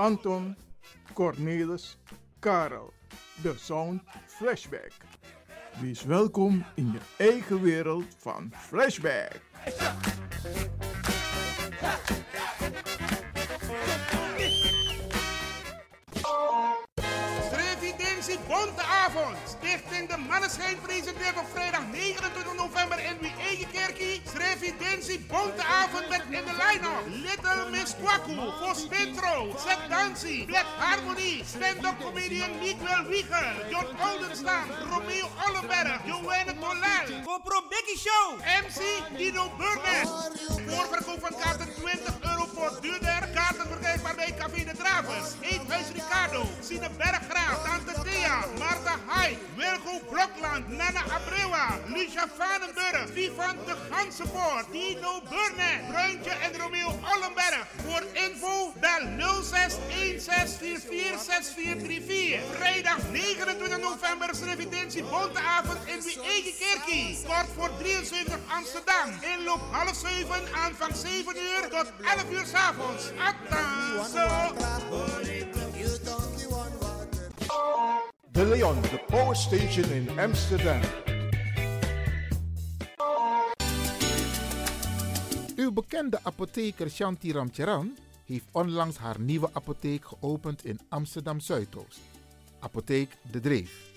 Anton, Cornelis, Karel. De Sound Flashback. Wees welkom in je eigen wereld van Flashback. Revidentie Bonte Avond. Stichting De Manneschijn presenteert op vrijdag 29 november in wie eigen kerkie. Bonte Avond met in de line-up. Little Miss Kwaku, voor Spintro, Zet Dancy, Black Harmony, stand-up comedian Miguel Wiegel, John Oldenstam, Romeo Ollenberg, Joanne. Voor Pro Becky Show, MC Dino Burnett. Voorverkoop van kaarten 20 euro voor duurder. Kaarten verkrijgbaar bij Café de Dravers, Eethuis Ricardo, Sine Berggraaf, Tante Thea, Marta Hai, Wilgo Blokland, Nana Abrewa, Lucia Vanenburg, Vivan de Gansenpoort, Dino Burnett, Bruintje en Romeo Ollenberg. Voor info bel 0616446434. Vrijdag 29 november is Revidentie Bonteavond in wie eigen kerkie. Kort voor 73 Amsterdam. Inloop half 7, aanvang 7 uur tot 11 uur s'avonds. Attenzo! De Leon, de Power Station in Amsterdam. Uw bekende apotheker Shanti Ramcharan heeft onlangs haar nieuwe apotheek geopend in Amsterdam Zuidoost. Apotheek De Dreef.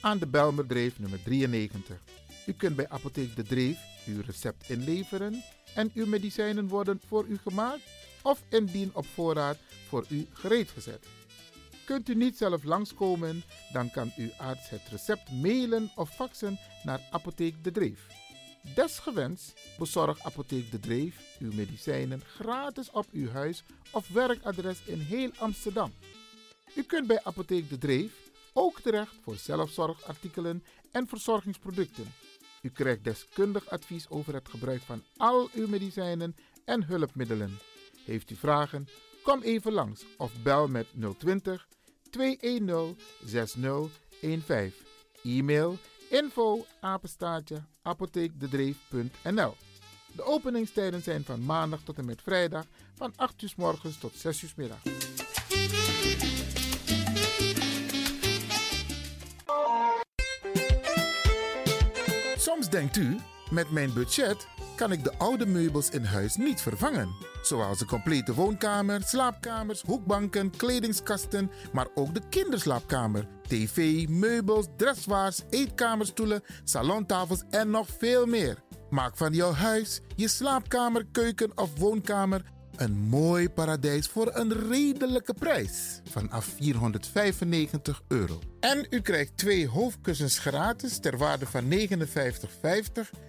Aan de Belmerdreef nummer 93. U kunt bij Apotheek De Dreef uw recept inleveren en uw medicijnen worden voor u gemaakt of indien op voorraad voor u gereed gezet. Kunt u niet zelf langskomen, dan kan uw arts het recept mailen of faxen naar Apotheek De Dreef. Desgewenst bezorgt Apotheek De Dreef uw medicijnen gratis op uw huis of werkadres in heel Amsterdam. U kunt bij Apotheek De Dreef ook terecht voor zelfzorgartikelen en verzorgingsproducten. U krijgt deskundig advies over het gebruik van al uw medicijnen en hulpmiddelen. Heeft u vragen? Kom even langs of bel met 020 210 6015. E-mail info apenstaartje apotheekdedreef.nl De openingstijden zijn van maandag tot en met vrijdag van 8 uur morgens tot 6 uur middag. Soms denkt u, met mijn budget kan ik de oude meubels in huis niet vervangen. Zoals de complete woonkamer, slaapkamers, hoekbanken, kledingskasten, maar ook de kinderslaapkamer, tv, meubels, dressoirs, eetkamerstoelen, salontafels en nog veel meer. Maak van jouw huis, je slaapkamer, keuken of woonkamer een mooi paradijs voor een redelijke prijs vanaf 495 euro. En u krijgt twee hoofdkussens gratis ter waarde van 59,50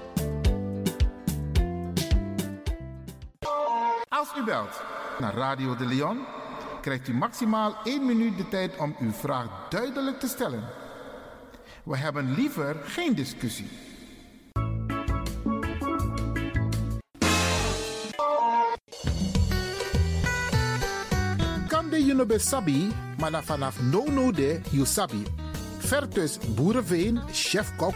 Als u belt naar Radio de Leon, krijgt u maximaal 1 minuut de tijd om uw vraag duidelijk te stellen. We hebben liever geen discussie. Kan de Junobe Sabi, maar vanaf no no de you sabi. Vertus Boerenveen, chef-kok,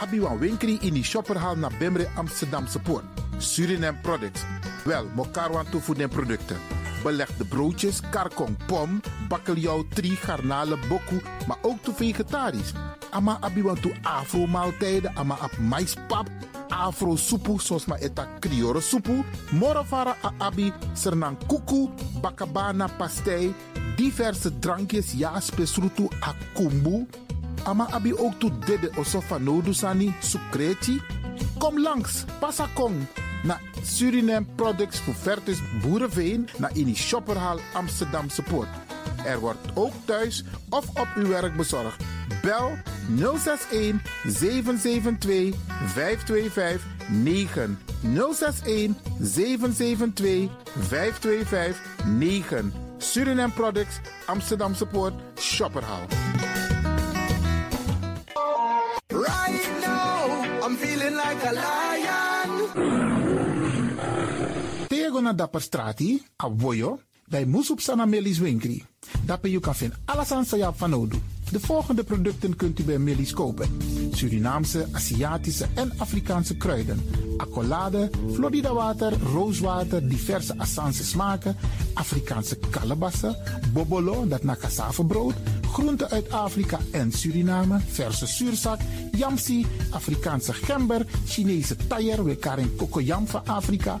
Abiwan Winkri in die shopperhal naar Bemre Amsterdamse Poort. Suriname Products. Wel, Mokarwan toevoegde producten. Belegde broodjes, karkong, pom, bakkeljauw, tri, garnalen, boku, maar ook toe vegetarisch. Ama abiwan toe afro maaltijden, ama ap maispap, afro soepu, zoals maar eta kriore soepu, morovara a abi, sernang kuku, bakabana pastei, diverse drankjes, ja, spesrutu a kumbu. Ama abi ook toe dede osofa nodusani, sukreti. Kom langs, pasakong, na Suriname Products voor Vertus Boerenveen naar in die shopperhal Amsterdamse Poort. Er wordt ook thuis of op uw werk bezorgd. Bel 061 772 525 9 061 772 525 9 Suriname Products Amsterdamse Poort Shopperhal. Right now, I'm feeling like a lion. Na dapper strati, a dai musup sana melis winkri. Dapper you kan vinden alles aan sa van. De volgende producten kunt u bij Millie's kopen. Surinaamse, Aziatische en Afrikaanse kruiden. Accolade, Florida water, rooswater, diverse Assange smaken. Afrikaanse kalebassen, bobolo, dat na. Groenten uit Afrika en Suriname, verse zuurzak, yamsi, Afrikaanse gember, Chinese taier, we karing kokoyam van Afrika,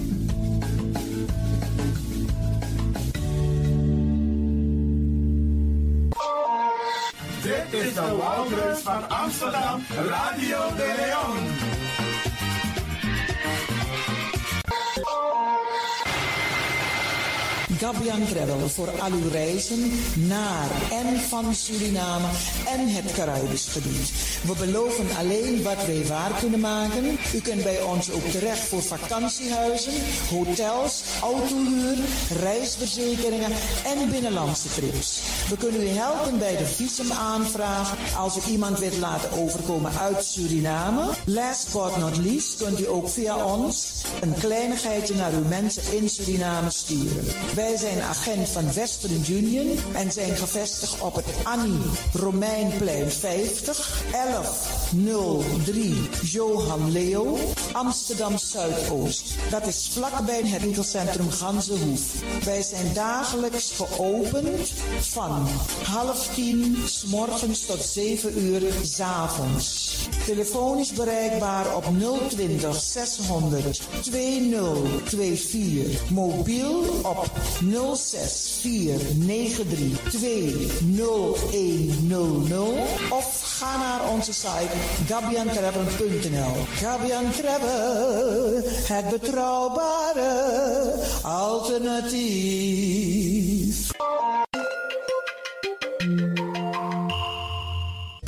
De Wouders van Amsterdam, Radio de Leon. Gabian Travel voor al uw reizen naar en van Suriname en het Caribisch gebied. We beloven alleen wat wij waar kunnen maken. U kunt bij ons ook terecht voor vakantiehuizen, hotels, autohuur, reisverzekeringen en binnenlandse trips. We kunnen u helpen bij de visumaanvraag als u iemand wilt laten overkomen uit Suriname. Last but not least kunt u ook via ons een kleinigheidje naar uw mensen in Suriname sturen. Zijn agent van Western Union en zijn gevestigd op het Annie Romeinplein 50 1103 Johan Leo Amsterdam Zuidoost. Dat is vlakbij het winkelcentrum Ganzenhoef. Wij zijn dagelijks geopend van half tien s morgens tot 7 uur s avonds. Telefonisch bereikbaar op 020 600 2024. Mobiel op 06493200100 of ga naar onze site gabiantravel.nl. Gabian Travel, het betrouwbare alternatief.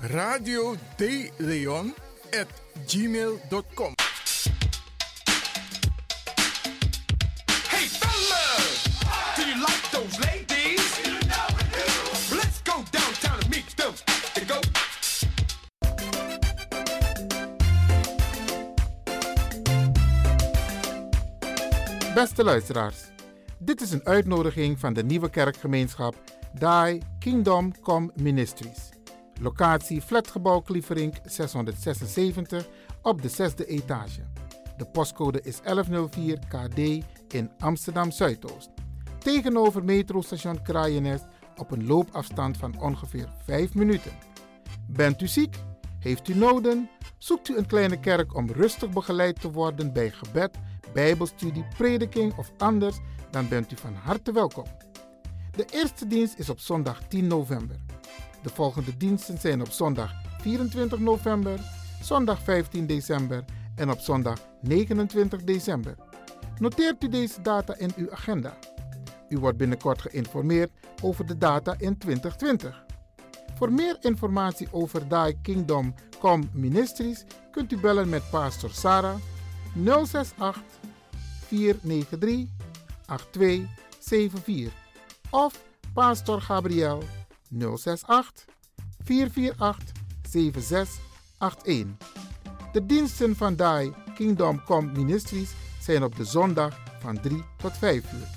radio de Leon at gmail.com. Hey fellas, do you like those ladies? Let's go downtown and meet them. They go. Beste luisteraars, dit is een uitnodiging van de nieuwe kerkgemeenschap Die Kingdom Come Ministries. Locatie Flatgebouw Klieverink 676 op de zesde etage. De postcode is 1104 KD in Amsterdam Zuidoost. Tegenover metrostation Kraaienest op een loopafstand van ongeveer 5 minuten. Bent u ziek? Heeft u noden? Zoekt u een kleine kerk om rustig begeleid te worden bij gebed, bijbelstudie, prediking of anders? Dan bent u van harte welkom. De eerste dienst is op zondag 10 november. De volgende diensten zijn op zondag 24 november, zondag 15 december en op zondag 29 december. Noteert u deze data in uw agenda. U wordt binnenkort geïnformeerd over de data in 2020. Voor meer informatie over Die Kingdom Come Ministries kunt u bellen met Pastor Sarah 068 493 8274 of Pastor Gabriel 068 448 7681. De diensten van Die Kingdom Come Ministries zijn op de zondag van 3 tot 5 uur.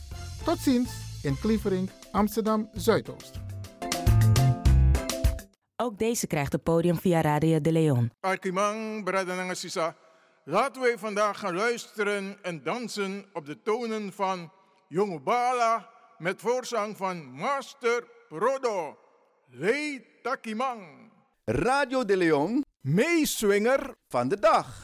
Tot ziens in Klievering, Amsterdam Zuidoost. Ook deze krijgt het podium via Radio de Leon. Arkimang. Laten wij vandaag gaan luisteren en dansen op de tonen van Jonge Bala met voorzang van Master Prodo. Lei Takimang. Radio de Leon Meeswinger van de dag.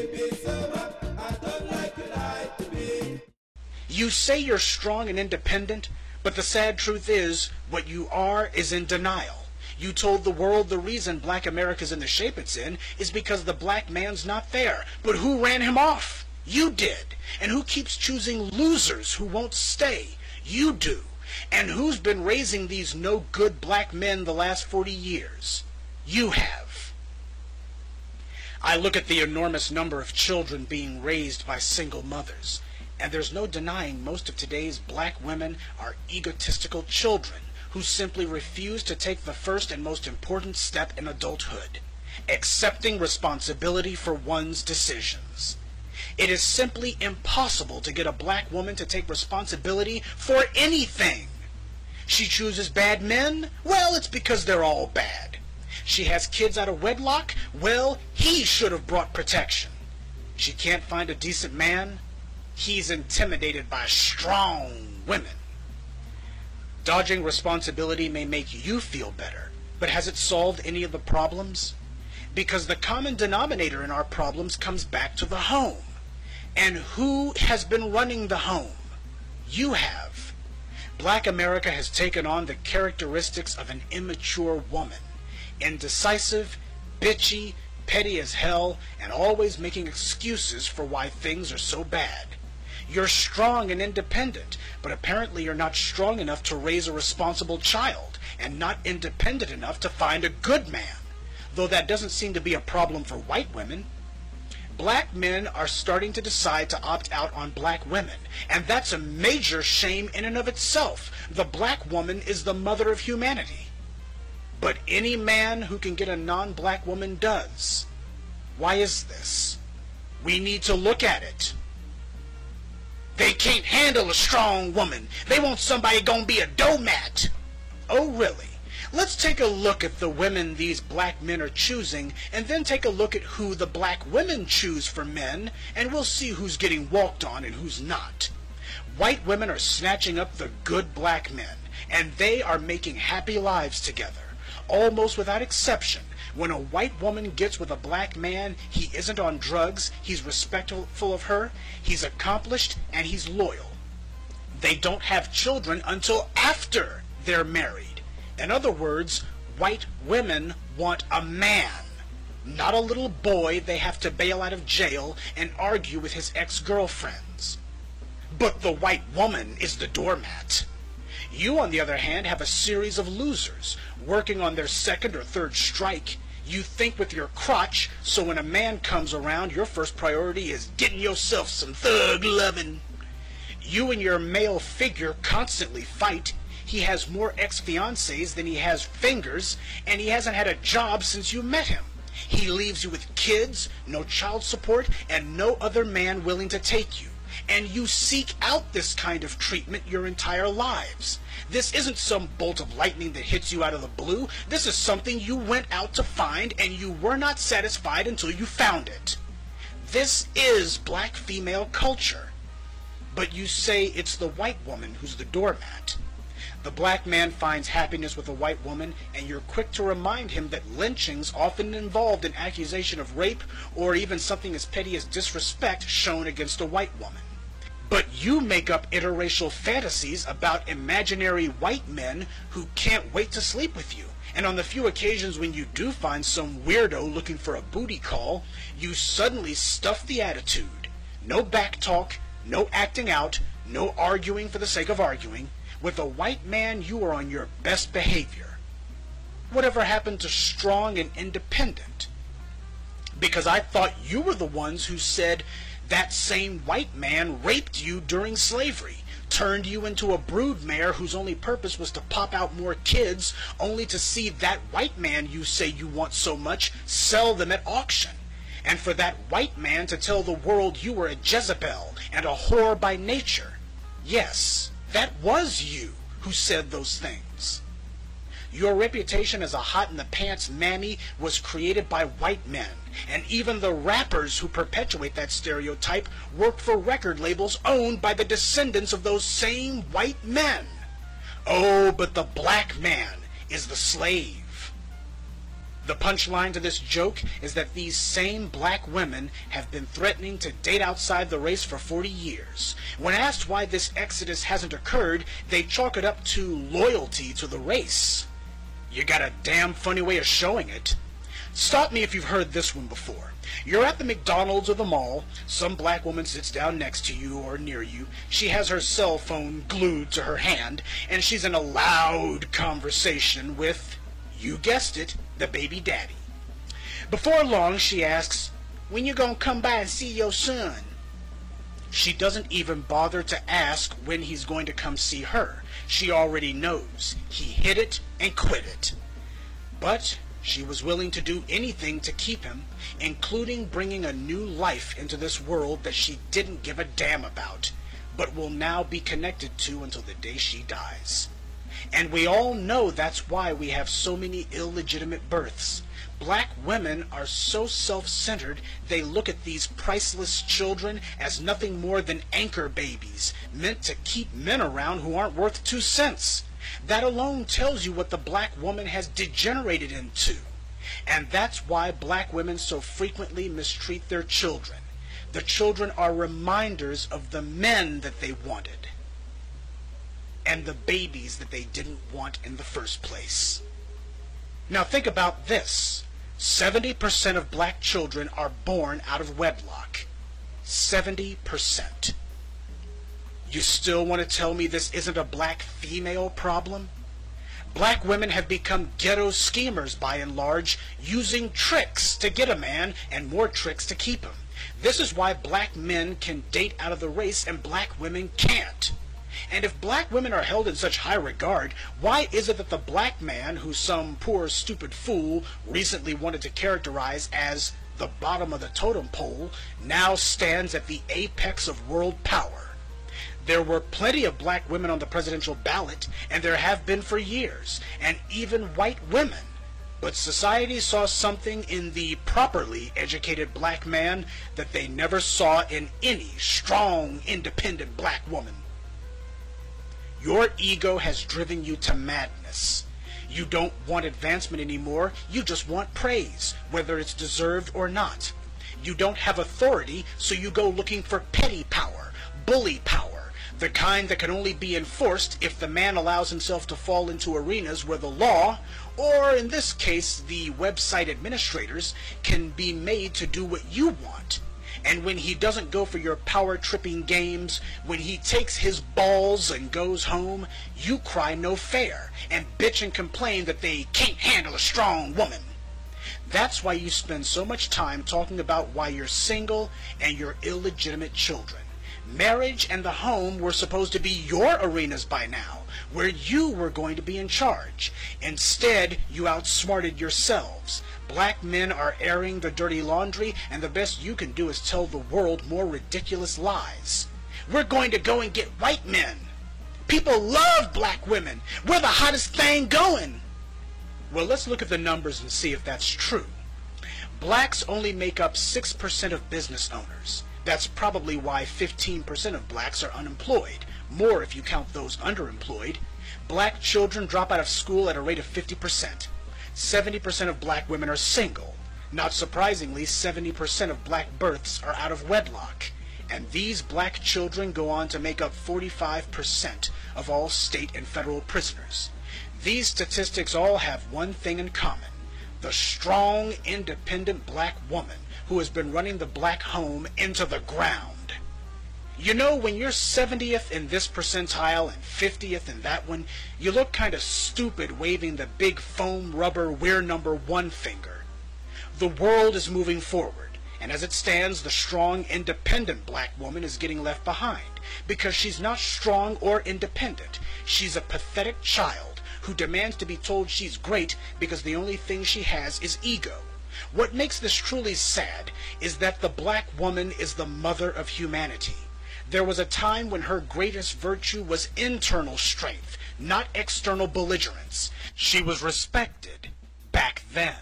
Me some, I don't like you like to me. You say you're strong and independent, but the sad truth is, what you are is in denial. You told the world the reason black America's in the shape it's in is because the black man's not there. But who ran him off? You did. And who keeps choosing losers who won't stay? You do. And who's been raising these no good black men the last 40 years? You have. I look at the enormous number of children being raised by single mothers, and there's no denying most of today's black women are egotistical children who simply refuse to take the first and most important step in adulthood, accepting responsibility for one's decisions. It is simply impossible to get a black woman to take responsibility for anything. She chooses bad men? Well, it's because they're all bad. She has kids out of wedlock? Well, he should have brought protection. She can't find a decent man? He's intimidated by strong women. Dodging responsibility may make you feel better, but has it solved any of the problems? Because the common denominator in our problems comes back to the home. And who has been running the home? You have. Black America has taken on the characteristics of an immature woman. Indecisive, bitchy, petty as hell, and always making excuses for why things are so bad. You're strong and independent, but apparently you're not strong enough to raise a responsible child, and not independent enough to find a good man. Though that doesn't seem to be a problem for white women. Black men are starting to decide to opt out on black women, and that's a major shame in and of itself. The black woman is the mother of humanity. But any man who can get a non-black woman does. Why is this? We need to look at it. They can't handle a strong woman. They want somebody gonna be a doormat. Oh, really? Let's take a look at the women these black men are choosing, and then take a look at who the black women choose for men, and we'll see who's getting walked on and who's not. White women are snatching up the good black men, and they are making happy lives together, almost without exception. When a white woman gets with a black man, he isn't on drugs, he's respectful of her, he's accomplished, and he's loyal. They don't have children until after they're married. In other words, white women want a man, not a little boy they have to bail out of jail and argue with his ex-girlfriends. But the white woman is the doormat. You, on the other hand, have a series of losers working on their second or third strike. You think with your crotch, so when a man comes around, your first priority is getting yourself some thug lovin'. You and your male figure constantly fight. He has more ex-fiancés than he has fingers, and he hasn't had a job since you met him. He leaves you with kids, no child support, and no other man willing to take you. And you seek out this kind of treatment your entire lives. This isn't some bolt of lightning that hits you out of the blue. This is something you went out to find, and you were not satisfied until you found it. This is black female culture. But you say it's the white woman who's the doormat. The black man finds happiness with a white woman, and you're quick to remind him that lynchings often involved an accusation of rape or even something as petty as disrespect shown against a white woman. But you make up interracial fantasies about imaginary white men who can't wait to sleep with you. And on the few occasions when you do find some weirdo looking for a booty call, you suddenly stuff the attitude. No back talk, no acting out, no arguing for the sake of arguing. With a white man, you are on your best behavior. Whatever happened to strong and independent? Because I thought you were the ones who said that same white man raped you during slavery, turned you into a broodmare whose only purpose was to pop out more kids, only to see that white man you say you want so much sell them at auction. And for that white man to tell the world you were a Jezebel and a whore by nature. Yes, that was you who said those things. Your reputation as a hot in the pants mammy was created by white men, and even the rappers who perpetuate that stereotype work for record labels owned by the descendants of those same white men. Oh, but the black man is the slave. The punchline to this joke is that these same black women have been threatening to date outside the race for 40 years. When asked why this exodus hasn't occurred, they chalk it up to loyalty to the race. You got a damn funny way of showing it. Stop me if you've heard this one before. You're at the McDonald's or the mall. Some black woman sits down next to you or near you. She has her cell phone glued to her hand, and she's in a loud conversation with, you guessed it, the baby daddy. Before long, she asks, When you gonna come by and see your son? She doesn't even bother to ask when he's going to come see her. She already knows. He hid it and quit it. But she was willing to do anything to keep him, including bringing a new life into this world that she didn't give a damn about, but will now be connected to until the day she dies. And we all know that's why we have so many illegitimate births. Black women are so self-centered, they look at these priceless children as nothing more than anchor babies, meant to keep men around who aren't worth two cents. That alone tells you what the black woman has degenerated into. And that's why black women so frequently mistreat their children. The children are reminders of the men that they wanted and the babies that they didn't want in the first place. Now think about this. 70% of black children are born out of wedlock. 70%. You still want to tell me this isn't a black female problem? Black women have become ghetto schemers by and large, using tricks to get a man and more tricks to keep him. This is why black men can date out of the race and black women can't. And if black women are held in such high regard, why is it that the black man who some poor stupid fool recently wanted to characterize as the bottom of the totem pole now stands at the apex of world power? There were plenty of black women on the presidential ballot, and there have been for years, and even white women. But society saw something in the properly educated black man that they never saw in any strong, independent black woman. Your ego has driven you to madness. You don't want advancement anymore. You just want praise, whether it's deserved or not. You don't have authority, so you go looking for petty power, bully power, the kind that can only be enforced if the man allows himself to fall into arenas where the law, or in this case, the website administrators, can be made to do what you want. And when he doesn't go for your power tripping games, when he takes his balls and goes home, you cry no fair and bitch and complain that they can't handle a strong woman. That's why you spend so much time talking about why you're single and your illegitimate children. Marriage and the home were supposed to be your arenas by now, where you were going to be in charge. Instead, you outsmarted yourselves. Black men are airing the dirty laundry, and the best you can do is tell the world more ridiculous lies. We're going to go and get white men. People love black women. We're the hottest thing going. Well, let's look at the numbers and see if that's true. Blacks only make up 6% of business owners. That's probably why 15% of blacks are unemployed, more if you count those underemployed. Black children drop out of school at a rate of 50%. 70% of black women are single. Not surprisingly, 70% of black births are out of wedlock. And these black children go on to make up 45% of all state and federal prisoners. These statistics all have one thing in common the strong, independent black woman who has been running the black home into the ground. You know, when you're 70th in this percentile and 50th in that one, you look kind of stupid waving the big foam rubber we're number one finger. The world is moving forward, and as it stands, the strong, independent black woman is getting left behind because she's not strong or independent. She's a pathetic child who demands to be told she's great because the only thing she has is ego. What makes this truly sad is that the black woman is the mother of humanity. There was a time when her greatest virtue was internal strength, not external belligerence. She was respected back then.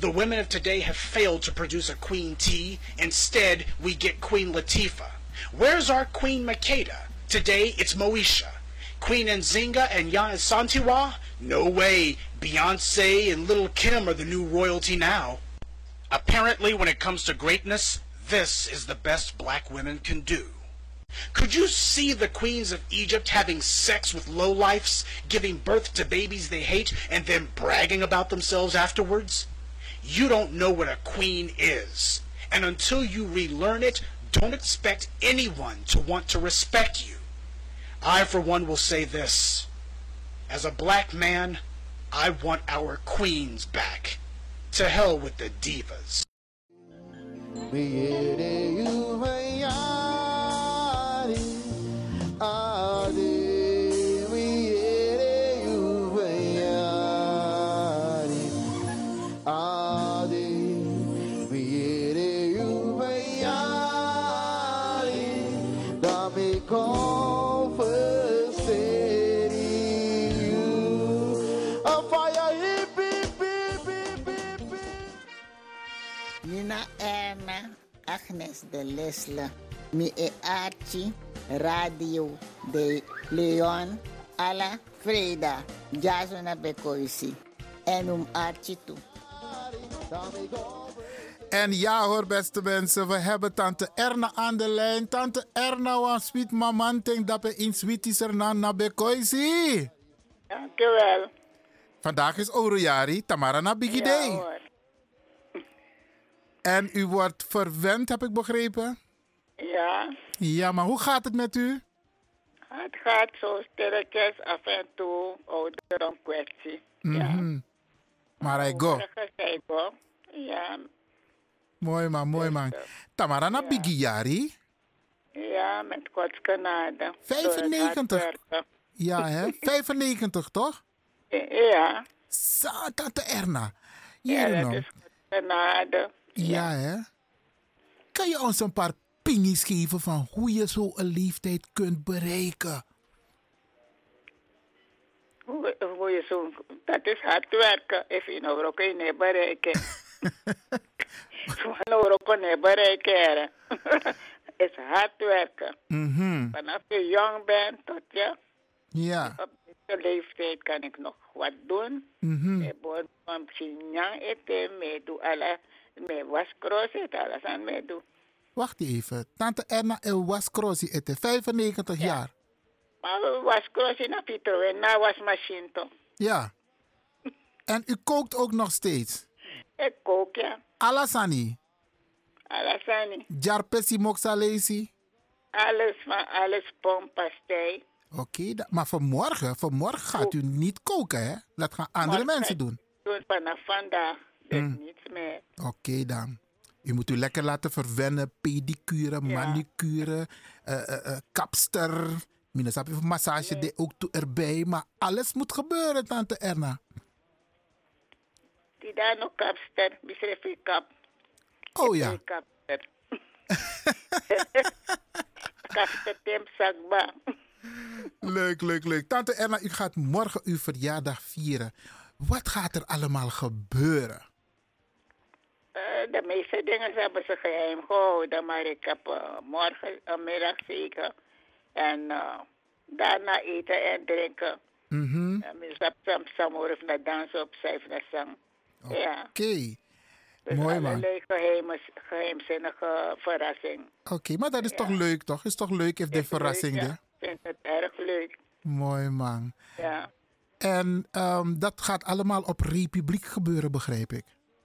The women of today have failed to produce a Queen T. Instead, we get Queen Latifah. Where's our Queen Makeda? Today, it's Moesha. Queen Nzinga and Yana Santiwa? No way. Beyonce and Little Kim are the new royalty now. Apparently, when it comes to greatness, this is the best black women can do. Could you see the queens of Egypt having sex with lowlifes, giving birth to babies they hate, and then bragging about themselves afterwards? You don't know what a queen is. And until you relearn it, don't expect anyone to want to respect you. I, for one, will say this. As a black man, I want our queens back. To hell with the divas. Agnes de Lesle. Mi e Archie Radio de Leon alla Freda. Jasona Bekoisi. En um Archie toe. En ja hoor, beste mensen, we hebben tante Erna aan de lijn. Tante Erna, was sweet maman, denk dat we in sweeties er na na bekoisi. Dankjewel. Vandaag is Oroyari, Tamara na Bigidee. Ja, hoor. En u wordt verwend, heb ik begrepen? Ja, Ja, maar hoe gaat het met u? het gaat zo stilletjes af en toe. Ouderdom kwestie. Mhm. Maar hij go. Ik wel. Ja, Mooi man, mooi man. Tamara na Bigiyari. ja, met Gods genade. 95. Door het hard werken. Ja, hè? 95, toch? Ja, tante Erna. ja, dat nog. is genade. Ja, hè? Kan je ons een paar pingies geven van hoe je zo'n leeftijd kunt bereiken? Hoe, hoe je zo, dat is hard werken. If je nou ook niet bereiken. Zo'n ook niet bereiken. is hard werken. Mhm. Vanaf je jong bent tot je Ja. op deze leeftijd kan ik nog wat doen. Mhm. Ik bon van Xinjiang eten, doe alle, me eten, alles aan me doe. Wacht even. Tante Erna El Wascrosi ete 95 jaar. Maar in een pito, na wasmachine toch. Ja. En u kookt ook nog steeds. Ik kook ja, Alasani. alles aan. Jarpesi moxalesi. Alles van alles pompastei. Oké, maar vanmorgen, vanmorgen gaat u niet koken, hè? Dat gaan andere Morgen mensen doen. Doe vanaf vandaag, dus Mm. niets meer. Oké dan. U moet u lekker laten verwennen. Pedicure, manicure, eh, eh, kapster. Minusap even massage de ook toe erbij. Maar alles moet gebeuren, tante Erna. Die daar nog kapster, ik kap. Oh ja. Kapster. kapster tem sakba. Leuk, leuk, leuk. Tante Erna, u gaat morgen uw verjaardag vieren. Wat gaat er allemaal gebeuren? De meeste dingen hebben ze geheim gehouden, maar ik heb eh, morgen een middag zeker. En eh, daarna eten en drinken. Mhm. En zijn sam sam of naar dansen op vijf naar zang. Ja. Oké. Dus Mooi, man. allerlei geheime, geheimzinnige verrassing. Oké, maar dat is toch leuk, toch? Is toch leuk if de leuk, verrassing ja. Ik vind het erg leuk. Mooi, man. Ja. En ehm, dat gaat allemaal op republiek gebeuren, begrijp ik.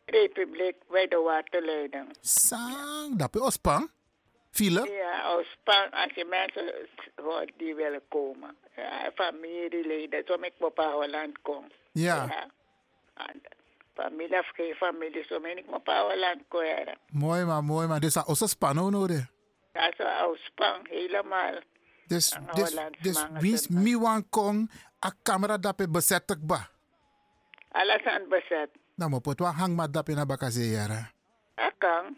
Republiek bij de waterleiding. Sang, dat is Ospang. File? Ja, span, als je mensen hoort die willen komen. Ja, familieleden, zo ik op Holland kom. Ja. En Familie of geen familie, zo ik op Holland kom. Ja, Mooi, man, mooi, man. Dus dat is een span nodig. Dat is span, helemaal. Dus, dus, dus wie sunod. miwan kong a camera besetek ba? Alles aan bezet. Dan mo pot wa hang ma dape na bakase yara. Akang.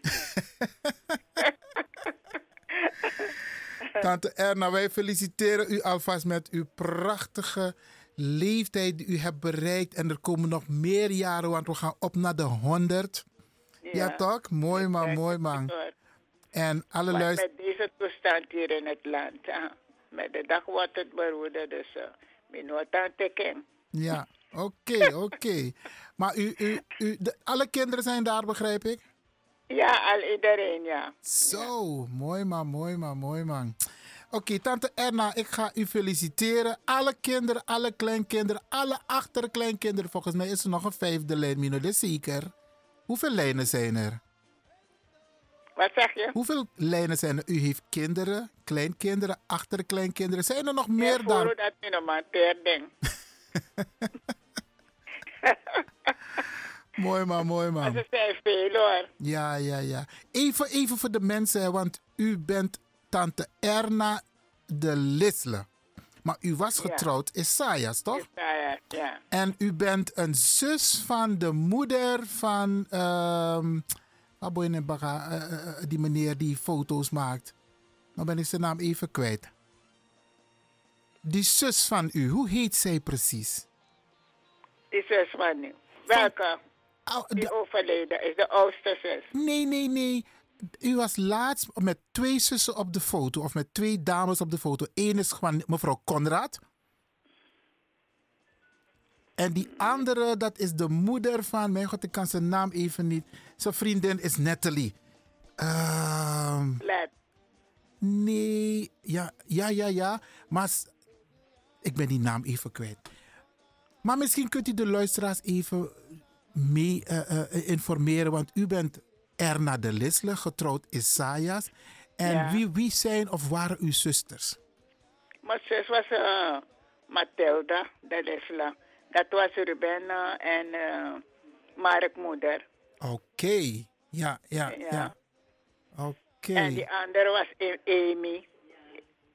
Tante Erna, wij feliciteren u alvast met uw prachtige leeftijd die u hebt bereikt. En er komen nog meer jaren, want we gaan op naar de 100. Ja, toch? Mooi man, mooi man. En alle Maar luisteraars. met deze toestand hier in het land, ja, met de dag wordt het beroerde, dus uh, mijn teken. Ja, oké, oké. Maar u, u, u, de, alle kinderen zijn daar, begrijp ik? Ja, al iedereen, ja. Zo, mooi man, mooi man, mooi man. Oké, tante Erna, ik ga u feliciteren. Alle kinderen, alle kleinkinderen, alle achterkleinkinderen. Volgens mij is er nog een vijfde lijn, Mino, dat is zeker. Hoeveel lijnen zijn er? Wat zeg je? Hoeveel lijnen zijn er? U heeft kinderen, kleinkinderen, achterkleinkinderen. Zijn er nog meer dan? voor dat je nog maar ding. Mooi man, mooi man. Ze zijn veel hoor. Ja, ja, ja. Even, even voor de mensen, want u bent tante Erna de Lisle. Maar u was Ja. getrouwd Isaias, toch? Ja, ja. En u bent een zus van de moeder van. eh, die meneer die foto's maakt. Dan ben ik zijn naam even kwijt. Die zus van u, hoe heet zij precies? Die zus van nu. Welke? Die overleden is de oudste zus. Nee, nee, nee. U was laatst met twee zussen op de foto, of met twee dames op de foto. Eén is van mevrouw Conrad. En die andere, dat is de moeder van, mijn god, ik kan zijn naam even niet. Zijn vriendin is Natalie. Ehm Let. nee, ja, ja, ja, ja. Maar ik ben die naam even kwijt. Maar misschien kunt u de luisteraars even mee eh, eh, informeren, want u bent Erna de Lisle, getrouwd Isaias. En Ja. wie, wie zijn of waren uw zusters? Mijn zus was uh, Mathilda, dat is la. Dat was Ruben en uh, Mark moeder. Oké, ja, ja, ja. Ja. Oké. En die andere was A- Amy.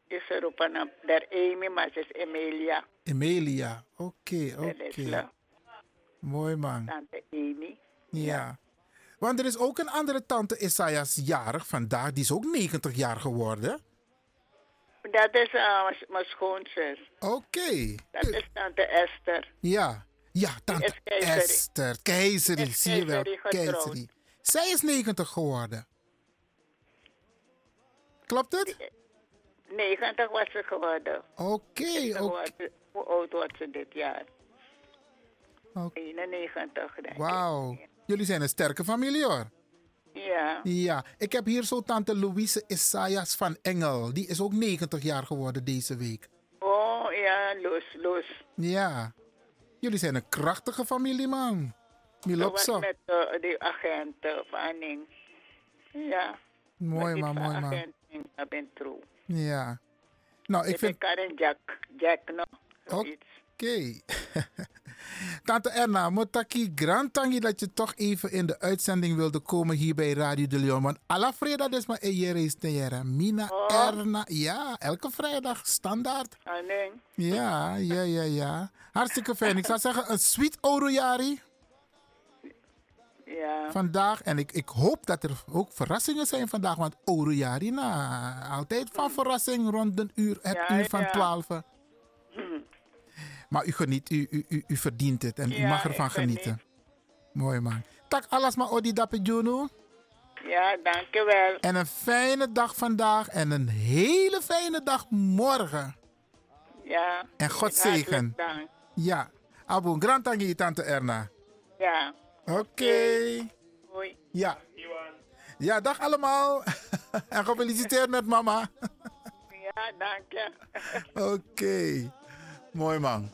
Is er op een der Amy, maar ze is Emilia. Emilia, oké, oké. Mooi man. Tante Amy. Ja. Want er is ook een andere tante Isaias jarig vandaag. Die is ook 90 jaar geworden. Dat is uh, mijn- schoonzus. Oké. Dat is tante Esther. Ja. Ja, tante. Esther. Keizerie, zie je wel. keizerie. Zij is 90 geworden. Klopt het? 90 was ze geworden. Oké, oké. Hoe oud wordt ze dit jaar? Oké. 91, denk. Wauw. Jullie zijn een sterke familie hoor. Ja. Ja, ik heb hier zo tante Louise Isaias van Engel. Die is ook 90 jaar geworden deze week. Oh, ja, Loes, Loes. Ja. Jullie zijn een krachtige familie, man. Was zo. met uh, die agent uh, van Ning. Ja. Mooi, man, mooi, man. Ik ben trouw. Ja. Nou, ik Ik vind... Karen Jack, Jack Oké. Tante Erna, motaki grand tangi dat je toch even in de uitzending wilde komen hier bij Radio de Leon. Want alla vrijdag is maar een is te Mina Erna. Ja, elke vrijdag standaard. Ah, nee. Ja, ja, ja, ja. Hartstikke fijn. Ik zou zeggen, een sweet Orojari Ja. vandaag. En ik, ik hoop dat er ook verrassingen zijn vandaag. Want Orojari, nou, altijd van verrassing rond een uur, het Ja, uur van ja. 12. Maar u geniet, u, u, u, u verdient het en u mag ervan genieten. Mooi man. Tak alles maar Odi Dappe Juno. Ja, dankjewel. En een fijne dag vandaag en een hele fijne dag morgen. Ja. En God zegen. dank. Ja. Abu, grand tangi tante Erna. Ja. Oké. Hoi. Ja. Ja, dag allemaal. en gefeliciteerd met mama. Ja, dank je. Oké. Mooi man.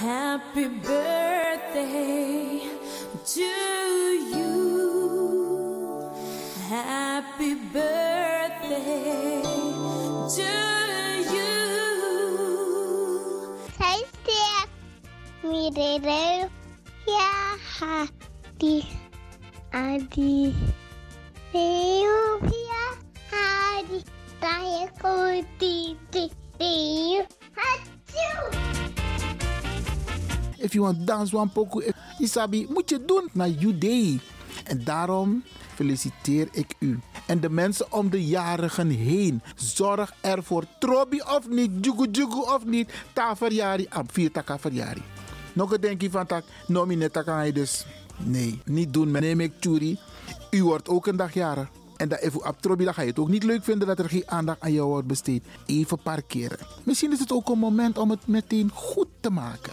Happy birthday to Mirere. Ja, hadi. Adi. Rio. Ja, hadi. Taya koti. Rio. Hatsjoe. If you want dance one eh, Isabi, moet je doen naar day. En daarom feliciteer ik u. En de mensen om de jarigen heen. Zorg ervoor, trobi of niet, jugu jugu of niet. Ta verjari, vier. Nog een denkje van tak, nomine taka dus. Nee, niet doen. Neem ik churi. U wordt ook een dag jarig. En dat even op trobi, dan ga je het ook niet leuk vinden dat er geen aandacht aan jou wordt besteed. Even parkeren. Misschien is het ook een moment om het meteen goed te maken.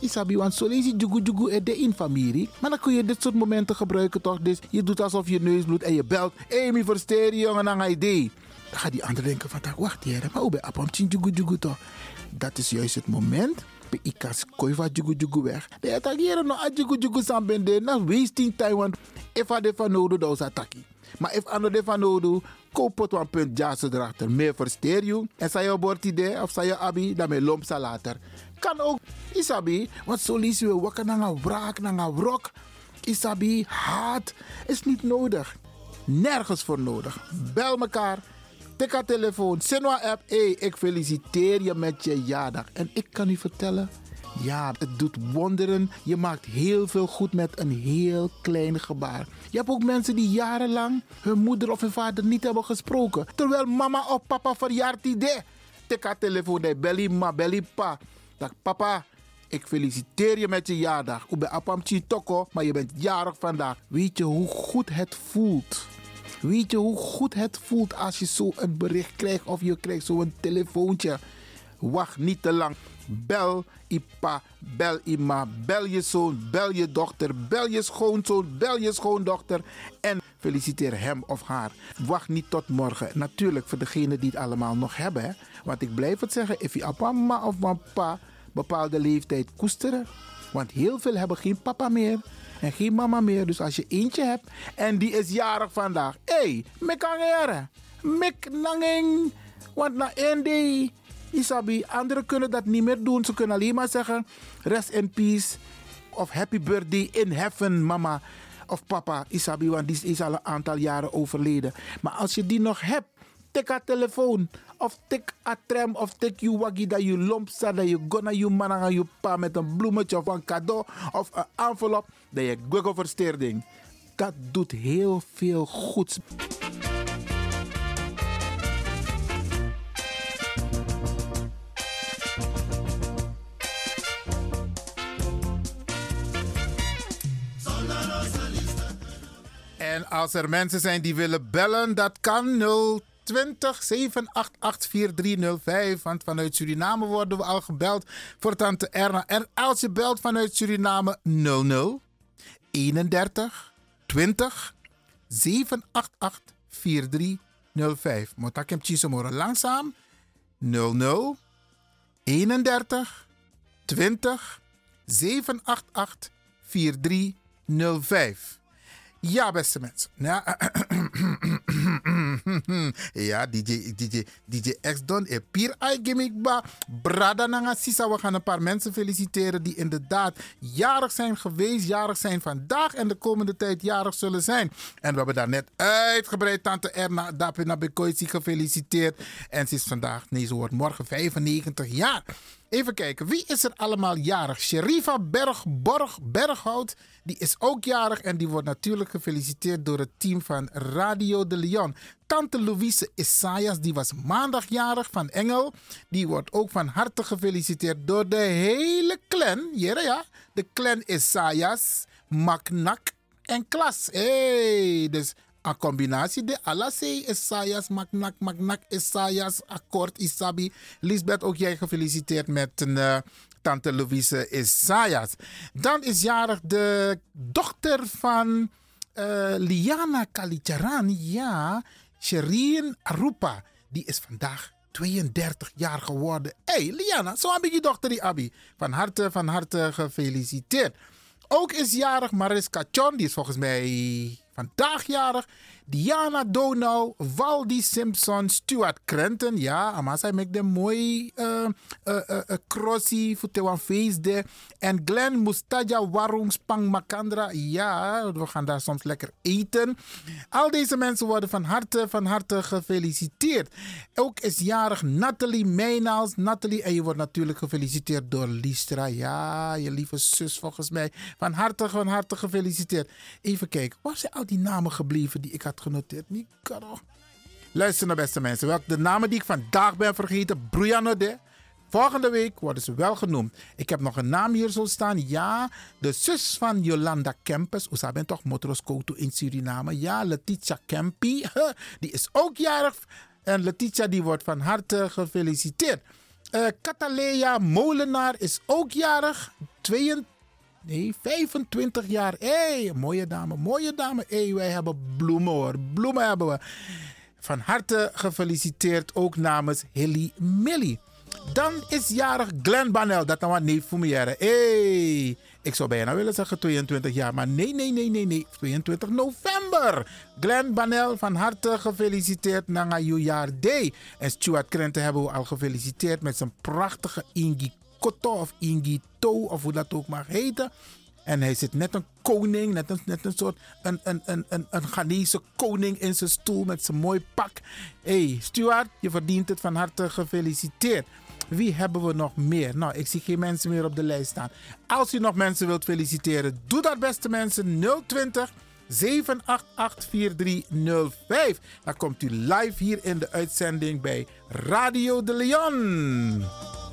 Isabi, want zo lees je jugu jugu de in familie. Maar dan kun je dit soort momenten gebruiken toch? Dus je doet alsof je neus bloedt en je belt. Mi versteer jongen, je idee. Dan gaat die ander denken van, wacht hier, maar hoe ben je op jugu jugu toch? Dat is juist het moment. Bij ikas koi van jugu jugu weg. De attackeren no a jugu jugu sambende. Na wasting time, want if a nodig, dan is attackie. Maar if ander de van nodig, koop het een punt jassen erachter. Meer versteer je. En zei je bord idee of zei je abi, dan me lomp sa later. Kan ook, isabi, want zo lees je wakker naar een wraak, naar een wrok. Isabi, haat is niet nodig. Nergens voor nodig. Bel mekaar. Tik haar telefoon. Sinwa app. Hey, ik feliciteer je met je jaardag. En ik kan u vertellen. Ja, het doet wonderen. Je maakt heel veel goed met een heel klein gebaar. Je hebt ook mensen die jarenlang hun moeder of hun vader niet hebben gesproken. Terwijl mama of papa verjaart idee. Tik haar telefoon. Nee, belly ma, belly pa. Dag papa, ik feliciteer je met je jaardag. Ik ben apam toko, maar je bent jarig vandaag. Weet je hoe goed het voelt? Weet je hoe goed het voelt als je zo een bericht krijgt of je krijgt zo'n telefoontje? Wacht niet te lang. Bel Ipa, bel Ima, bel je zoon, bel je dochter, bel je schoonzoon, bel je schoondochter en feliciteer hem of haar. Wacht niet tot morgen. Natuurlijk voor degenen die het allemaal nog hebben. Hè? Want ik blijf het zeggen, if je mama of papa bepaalde leeftijd koesteren. Want heel veel hebben geen papa meer en geen mama meer. Dus als je eentje hebt en die is jarig vandaag. Hé, hey, me kan eren. Mek nanging. Want na één day, Isabi, anderen kunnen dat niet meer doen. Ze kunnen alleen maar zeggen, rest in peace. Of happy birthday in heaven, mama of papa. Isabi, want die is al een aantal jaren overleden. Maar als je die nog hebt, tik haar telefoon. Of tik a tram of tik je waggie dat je lomp. Dat je gonna je man aan je pa met een bloemetje of een cadeau of een envelop. Dat je Google versteerding. Dat doet heel veel goeds. En als er mensen zijn die willen bellen, dat kan 020 788 4305. Want vanuit Suriname worden we al gebeld voor tante Erna. En als je belt vanuit Suriname 00 31 20 788 4305. Moet ik hem kiezen langzaam? 00 31 20 788 4305. Ja, beste mensen. Ja, ja DJ, DJ, DJ X-Don en Pier Gimmick Ba. Brada Nanga Sisa. We gaan een paar mensen feliciteren die inderdaad jarig zijn geweest, jarig zijn vandaag en de komende tijd jarig zullen zijn. En we hebben daar net uitgebreid Tante Erna Dapina Bekoisi gefeliciteerd. En ze is vandaag, nee, ze wordt morgen 95 jaar. Even kijken, wie is er allemaal jarig? Sherifa Bergborg Berghout, die is ook jarig en die wordt natuurlijk gefeliciteerd door het team van Radio de Leon. Tante Louise Isaias, die was maandag jarig van Engel. Die wordt ook van harte gefeliciteerd door de hele clan. Ja, ja. De clan Isaias, Maknak en Klas. Hey, dus Een combinatie de Alasei Isaias, Magnak, Magnak Isaias, Akkoord Isabi. Lisbeth, ook jij gefeliciteerd met een. eh, Tante Louise Isaias. Dan is jarig de dochter van eh, Liana Kalicharan. Ja, Shereen Arupa. Die is vandaag 32 jaar geworden. Hey, Liana, zo heb ik je dochter die Abi. Van harte, van harte gefeliciteerd. Ook is jarig Mariska Chon, die is volgens mij vandaag jarig. Diana Donau, Waldi Simpson, Stuart Crenton. Ja, zij maakt een mooi uh, uh, crossie voor te feestde. En Glenn Mustaja Warung Spang Makandra. Ja, we gaan daar soms lekker eten. Al deze mensen worden van harte, van harte gefeliciteerd. Ook is jarig Nathalie Meynals. Nathalie, en je wordt natuurlijk gefeliciteerd door Listra. Ja, je lieve zus volgens mij. Van harte, van harte gefeliciteerd. Even kijken, waar zijn al die namen gebleven die ik had genoteerd? Niet karo. Luister naar beste mensen. Welke de namen die ik vandaag ben vergeten. Brujano de. Volgende week worden ze wel genoemd. Ik heb nog een naam hier zo staan. Ja, de zus van Jolanda Kempes. Oesa bent toch motoroscoto in Suriname. Ja, Letitia Kempi. Die is ook jarig. En Letitia die wordt van harte gefeliciteerd. Uh, Catalea Molenaar is ook jarig. 22. Nee, 25 jaar. Hé, hey, mooie dame, mooie dame. Hé, hey, wij hebben bloemen hoor. Bloemen hebben we. Van harte gefeliciteerd ook namens Hilly Millie. Dan is jarig Glenn Banel. Dat nou wat neef voor me jaren. Hey, ik zou bijna willen zeggen 22 jaar. Maar nee, nee, nee, nee, nee. 22 november. Glenn Banel, van harte gefeliciteerd je jaar day. En Stuart Krenten hebben we al gefeliciteerd met zijn prachtige Ingi Koto of Ingi To of hoe dat ook mag heten. En hij zit net een koning, net een, net een soort een, een, een, een, een Ghanese koning in zijn stoel met zijn mooi pak. Hé, hey, Stuart, je verdient het van harte gefeliciteerd. Wie hebben we nog meer? Nou, ik zie geen mensen meer op de lijst staan. Als u nog mensen wilt feliciteren, doe dat beste mensen 020 788 4305. Dan komt u live hier in de uitzending bij Radio de Leon.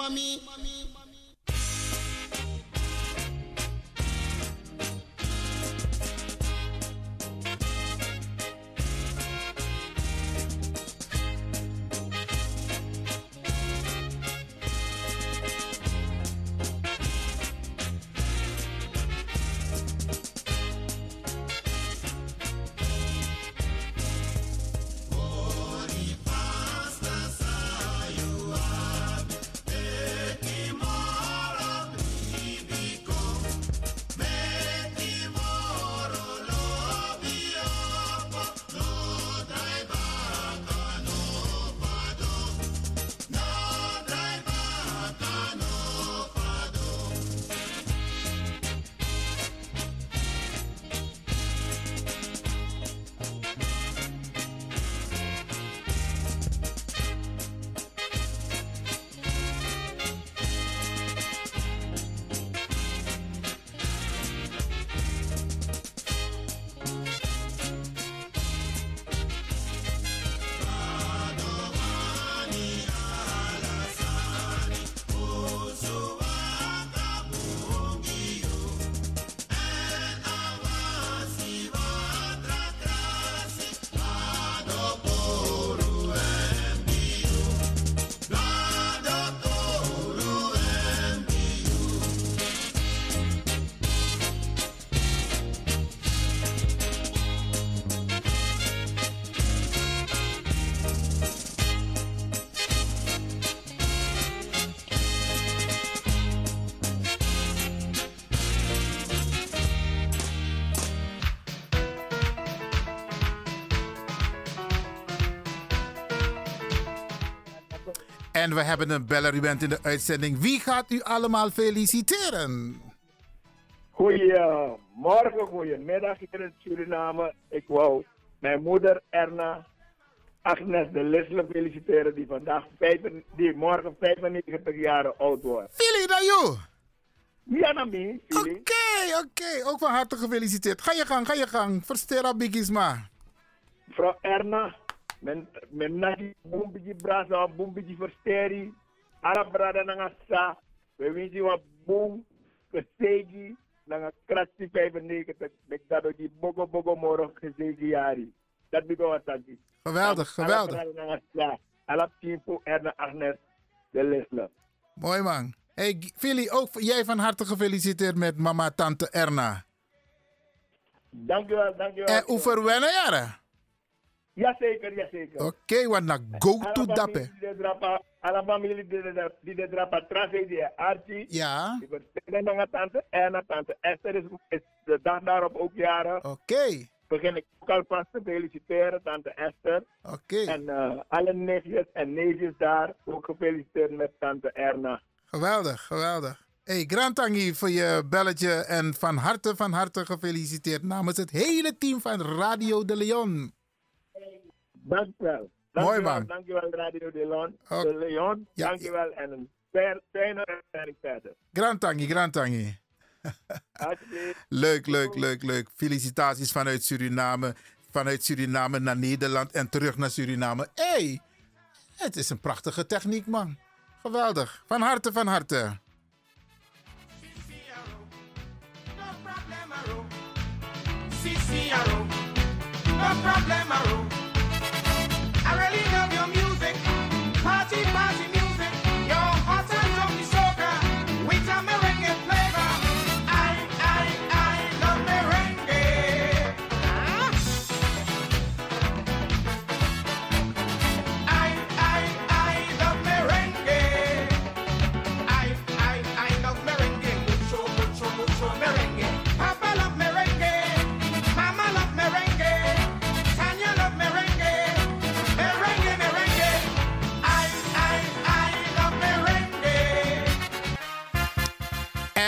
Mommy. En we hebben een beller, u bent in de uitzending. Wie gaat u allemaal feliciteren? Goedemorgen, goedemiddag hier in Suriname. Ik wou mijn moeder Erna Agnes de Lisle feliciteren die vandaag vijf, die morgen 95 jaar oud wordt. Fili, dat jou? Ja, Nami, Fili. Oké, oké. Ook van harte gefeliciteerd. Ga je gang, ga je gang. Verstera Bigisma. Mevrouw Erna, men, men nagi bumbiji brasa, bumbiji versteri, arabrada nanga sa, we wisi wa boom, kesegi, nanga krasti 95, ik dat die bogo bogo moro kesegi jari. Dat bigo wat tanti. Geweldig, geweldig. Arabrada nanga sa, timpo Erna Agnes, de Lesle. Mooi man. Hey, Fili, ook jij van harte gefeliciteerd met mama tante Erna. Dankjewel, dankjewel. En hoe verwennen jaren? Jazeker, jazeker. Oké, want na go to Alla dappe. familie die de drapa- die tragedie Archie. Ja. Ik ben naar tante Erna, tante Esther is, is de dag daarop ook jaren. Oké. Begin ik ook alvast te feliciteren, tante Esther. Oké. En eh, alle neefjes en neefjes daar ook gefeliciteerd met tante Erna. Geweldig, geweldig. Hey, Grantangi voor je belletje en van harte, van harte gefeliciteerd namens het hele team van Radio de Leon. Dankjewel. Mooi, Dankjewel, man. Dankjewel Radio de Leon. Oké. De Leon. Ja. Dankjewel en een fijne- uitzending verder. Grantangi, Grantangi. Alsjeblieft. Leuk, leuk, leuk, leuk. Felicitaties vanuit Suriname. Vanuit Suriname naar Nederland en terug naar Suriname. Hé, hey, het is een prachtige techniek, man. Geweldig. Van harte, van harte. No swelling of your music. Party, party.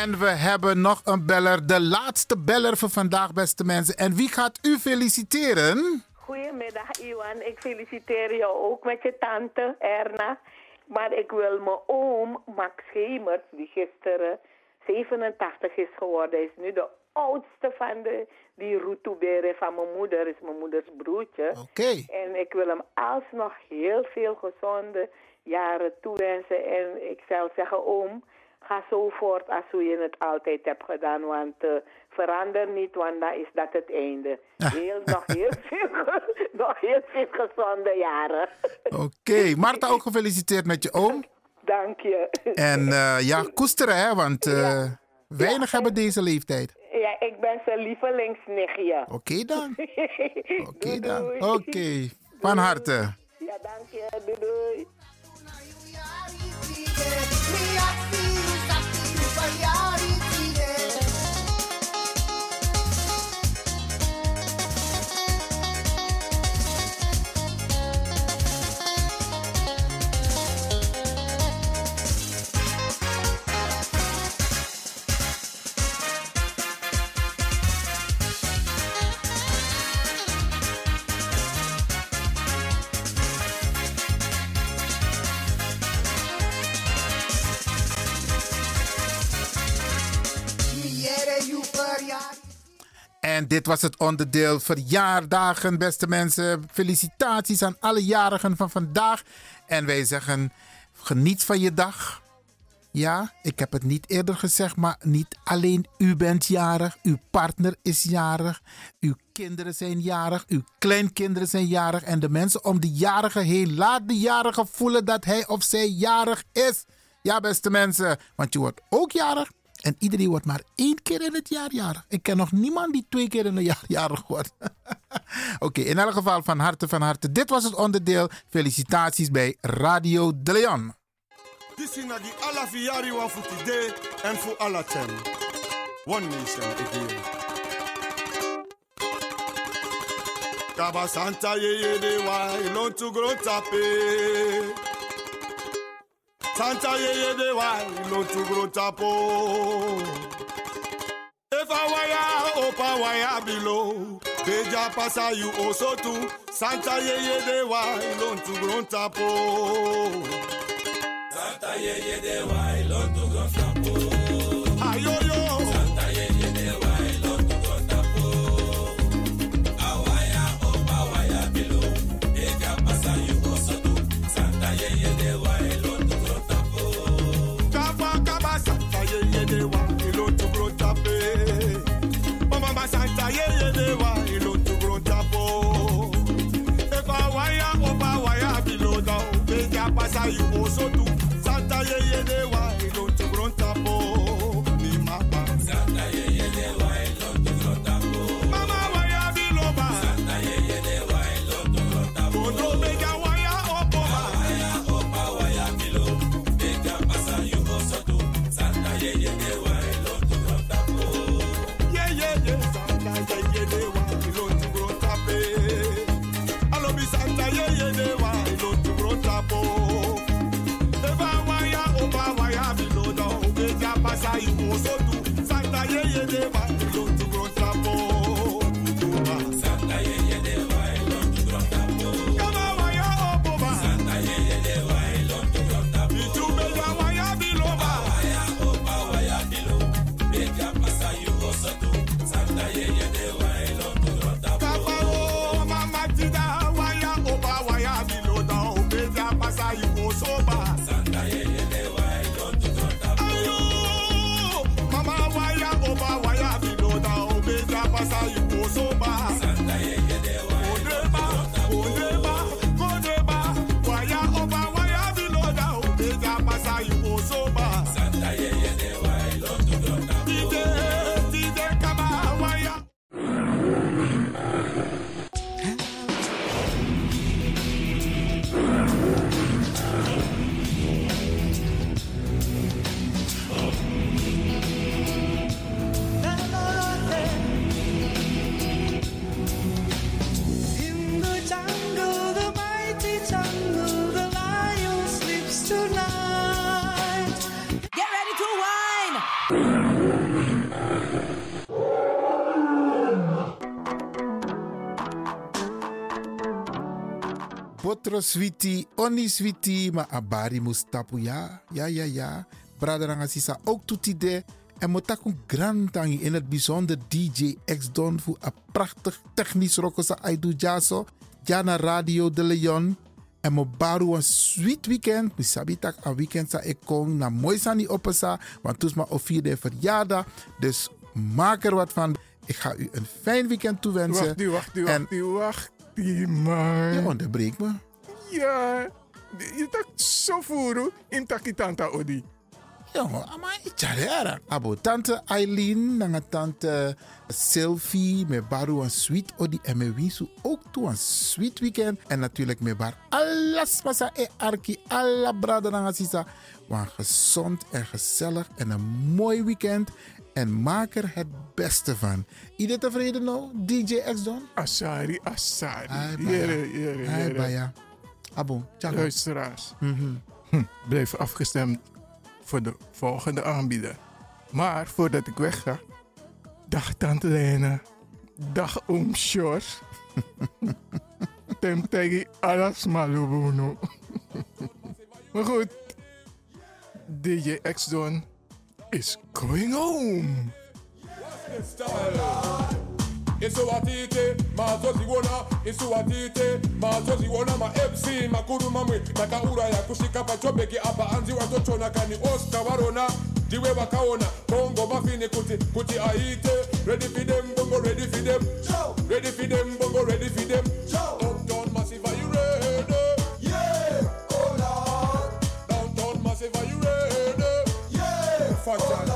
En we hebben nog een beller. De laatste beller voor vandaag, beste mensen. En wie gaat u feliciteren? Goedemiddag Iwan, ik feliciteer jou ook met je tante Erna. Maar ik wil mijn oom Max Hemert, die gisteren 87 is geworden, is nu de oudste van de, die Rutubere van mijn moeder, is mijn moeders broertje. Oké. En ik wil hem alsnog heel veel gezonde jaren toewensen. En ik zou zeggen, oom, ga zo voort als hoe je het altijd hebt gedaan. Want eh, verander niet, want dan is dat het einde. Heel, nog, heel veel, nog heel veel gezonde jaren. Oké, Marta ook gefeliciteerd met je oom. Dank je. En eh, ja, koesteren hè, want eh, weinig hebben deze leeftijd. Ja, ik ben zijn lievelingsnichtje. Oké dan. Oké dan. Oké, van harte. Ja, dank je. Doei doei. En dit was het onderdeel verjaardagen, beste mensen. Felicitaties aan alle jarigen van vandaag. En wij zeggen, geniet van je dag. Ja, ik heb het niet eerder gezegd, maar niet alleen u bent jarig. Uw partner is jarig. Uw kinderen zijn jarig. Uw kleinkinderen zijn jarig. En de mensen om de jarige heen, laat de jarige voelen dat hij of zij jarig is. Ja, beste mensen, want je wordt ook jarig. En iedereen wordt maar één keer in het jaar jarig. Ik ken nog niemand die twee keer in een jaar jarig wordt. Oké, in elk geval van harte, van harte. Dit was het onderdeel. Felicitaties bij Radio De Leon. This is today and for Allah ten. One nation again. Ye de. Santa ye ye de wa ilon to grow tapo. If I wire, open wire below. Beja pasa you also too. Santa ye ye de wa ilon tu grunta po. Santa ye ye de wa ilon tu Botro switi, oni switi, ma abari mustapu ya. Ja, ja, ja. Braderanga sisa ook toetide. En motaku grantangi in het bijzonder DJ X Don voor een prachtig technisch rokosa aidu jaso. Jana Radio de Leon. En mo baru een sweet weekend. Mi sabi tak a weekend sa ik kom na mooi sani opesa. Want toes ma vierde verjaardag. Dus maak er wat van. Ik ga u een fijn weekend toewensen. Wacht, die, wacht, die, En- wacht, die, wacht, die, man. Je onderbreekt me. Ja, je tak zo voeren in takitanta odi. Jongen, maar ik Abo tante Eileen, nanga tante Sylvie, me baru een sweet odi en me winsu ook toe een sweet weekend. En natuurlijk me bar alles masa e arki, alla brada nanga sisa. Want gezond en gezellig en een mooi weekend. En maak er het beste van. Iedereen tevreden nou, DJ X Don? Asari, Asari. Ai, Jere, baya. jere, Ai, Abo, tjaka. Luisteraars. Mhm. Hm, blijf afgestemd voor de volgende aanbieder. Maar voordat ik wegga, dag Tante Lena, dag Oom Sjors. Tem tegi alas malubuno. maar goed, DJ X-Don is going home. Isuwatite mazoziwona isuwatite mazoziwona ma-mc makuru mamwe makaura ya kushika pachobeki apa. Anzi watochona kani oscar varona ndiwe vakaona bongo mafini kuti kuti aite. Ready for them bongo ready for them. Ready for them bongo ready for them. Downtown massive are you ready? Yeah oh lord. Downtown massive are you ready? Yeah oh Fajales. Ay,